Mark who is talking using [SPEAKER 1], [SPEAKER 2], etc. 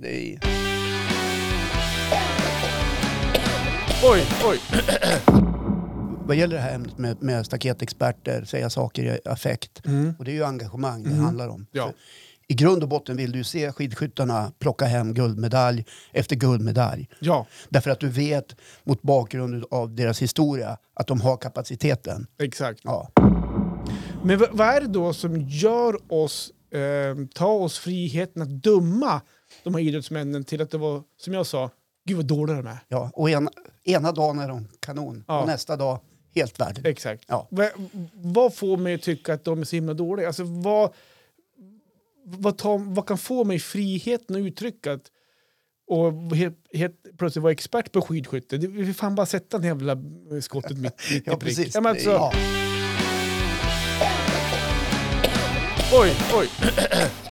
[SPEAKER 1] Nej.
[SPEAKER 2] Oj, oj.
[SPEAKER 1] Vad gäller det här ämnet med, med staketexperter, säga saker i affekt,
[SPEAKER 2] Mm.
[SPEAKER 1] och det är ju engagemang det
[SPEAKER 2] Mm.
[SPEAKER 1] handlar om.
[SPEAKER 2] Ja.
[SPEAKER 1] I grund och botten vill du se skidskyttarna plocka hem guldmedalj efter guldmedalj.
[SPEAKER 2] Ja,
[SPEAKER 1] Därför att du vet mot bakgrund av deras historia att de har kapaciteten.
[SPEAKER 2] exakt.
[SPEAKER 1] Ja.
[SPEAKER 2] Men vad är det då som gör oss, eh, ta oss friheten att döma de här idrottsmännen till att det var, som jag sa, gud vad dåliga de är.
[SPEAKER 1] Ja. Och ena, ena dagen är de kanon
[SPEAKER 2] Ja.
[SPEAKER 1] och nästa dag helt värdelösa.
[SPEAKER 2] Exakt.
[SPEAKER 1] Ja.
[SPEAKER 2] Va, vad får mig att tycka att de är så himla dåliga? Alltså, vad, vad, tar, vad kan få mig friheten att uttrycka att och helt, helt plötsligt vara expert på skidskytte? Det, vi får fan bara sätta den jävla skottet mitt, mitt
[SPEAKER 1] Ja,
[SPEAKER 2] i prick.
[SPEAKER 1] precis.
[SPEAKER 2] Ja, men alltså,
[SPEAKER 1] Ja.
[SPEAKER 2] Oj, oj.